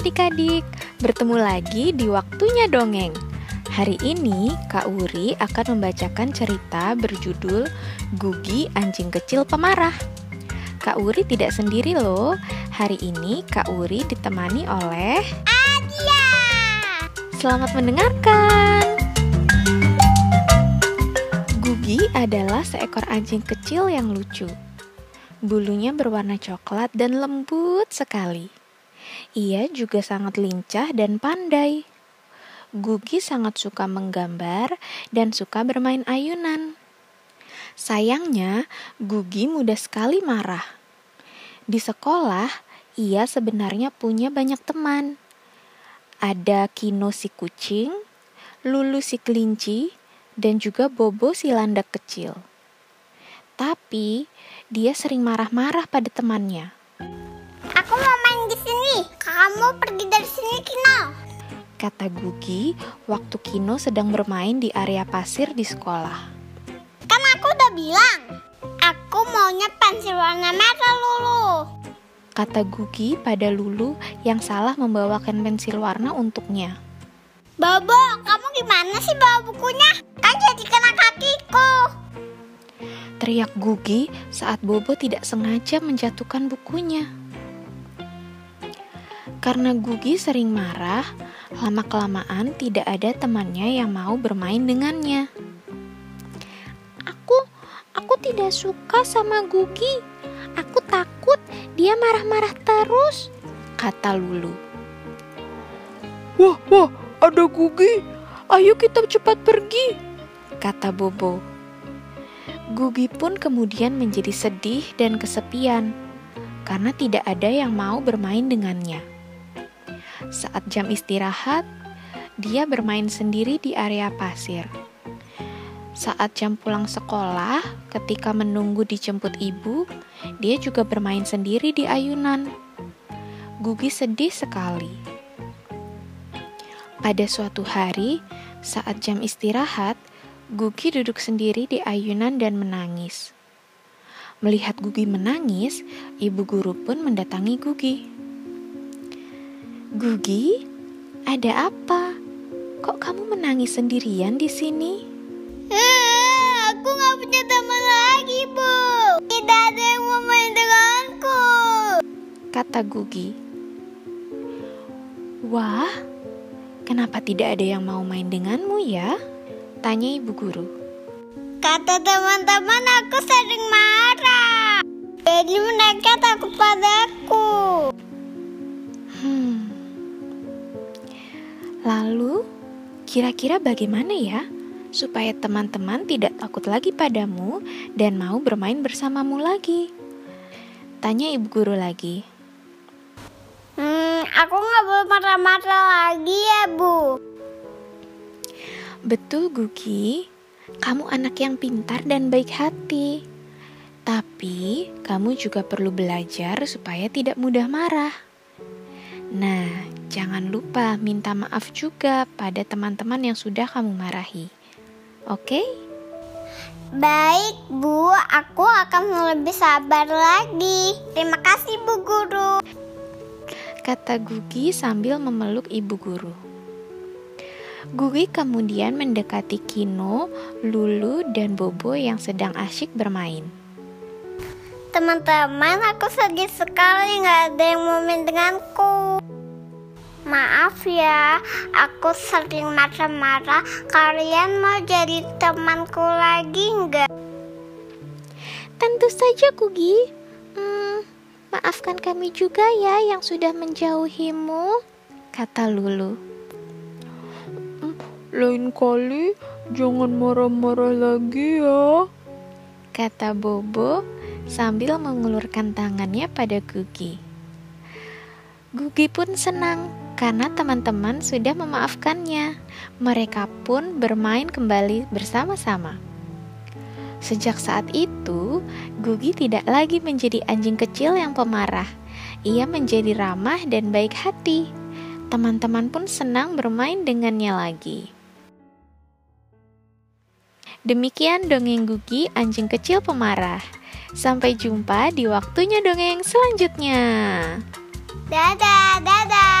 adik-adik, bertemu lagi di waktunya dongeng. Hari ini Kak Uri akan membacakan cerita berjudul Gugi Anjing Kecil Pemarah. Kak Uri tidak sendiri loh. Hari ini Kak Uri ditemani oleh Adia. Selamat mendengarkan. Gugi adalah seekor anjing kecil yang lucu. Bulunya berwarna coklat dan lembut sekali. Ia juga sangat lincah dan pandai. Gugi sangat suka menggambar dan suka bermain ayunan. Sayangnya, Gugi mudah sekali marah. Di sekolah, ia sebenarnya punya banyak teman. Ada Kino si kucing, Lulu si kelinci, dan juga Bobo si landak kecil. Tapi, dia sering marah-marah pada temannya. Aku mau Kata Gugi waktu Kino sedang bermain di area pasir di sekolah. Kan aku udah bilang. Aku maunya pensil warna merah, Lulu. Kata Gugi pada Lulu yang salah membawakan pensil warna untuknya. Bobo, kamu gimana sih bawa bukunya? Kan jadi kena kakiku. Teriak Gugi saat Bobo tidak sengaja menjatuhkan bukunya. Karena Gugi sering marah, lama-kelamaan tidak ada temannya yang mau bermain dengannya. Aku, aku tidak suka sama Gugi. Aku takut dia marah-marah terus, kata Lulu. Wah, wah, ada Gugi. Ayo kita cepat pergi, kata Bobo. Gugi pun kemudian menjadi sedih dan kesepian karena tidak ada yang mau bermain dengannya. Saat jam istirahat, dia bermain sendiri di area pasir. Saat jam pulang sekolah, ketika menunggu dijemput ibu, dia juga bermain sendiri di ayunan. Gugi sedih sekali. Pada suatu hari, saat jam istirahat, Gugi duduk sendiri di ayunan dan menangis. Melihat Gugi menangis, ibu guru pun mendatangi Gugi. Gugi, ada apa? Kok kamu menangis sendirian di sini? Eh, aku nggak punya teman lagi, Bu. Tidak ada yang mau main denganku. Kata Gugi. Wah, kenapa tidak ada yang mau main denganmu ya? Tanya ibu guru. Kata teman-teman aku sering marah. Kira-kira bagaimana ya supaya teman-teman tidak takut lagi padamu dan mau bermain bersamamu lagi? Tanya ibu guru lagi. Hmm, aku nggak boleh marah-marah lagi ya, Bu. Betul, Gugi. Kamu anak yang pintar dan baik hati. Tapi, kamu juga perlu belajar supaya tidak mudah marah. Nah, jangan lupa minta maaf juga pada teman-teman yang sudah kamu marahi. Oke? Baik, Bu. Aku akan lebih sabar lagi. Terima kasih, Bu Guru. Kata Gugi sambil memeluk ibu guru. Gugi kemudian mendekati Kino, Lulu, dan Bobo yang sedang asyik bermain. Teman-teman, aku sedih sekali nggak ada yang mau main denganku. Maaf ya, aku sering marah-marah. Kalian mau jadi temanku lagi nggak? Tentu saja, Gugi. Hmm, maafkan kami juga ya yang sudah menjauhimu, kata Lulu. Lain kali jangan marah-marah lagi ya, kata Bobo sambil mengulurkan tangannya pada Gugi. Gugi pun senang karena teman-teman sudah memaafkannya. Mereka pun bermain kembali bersama-sama. Sejak saat itu, Gugi tidak lagi menjadi anjing kecil yang pemarah. Ia menjadi ramah dan baik hati. Teman-teman pun senang bermain dengannya lagi. Demikian dongeng Gugi, anjing kecil pemarah. Sampai jumpa di waktunya dongeng selanjutnya. Dadah, dadah.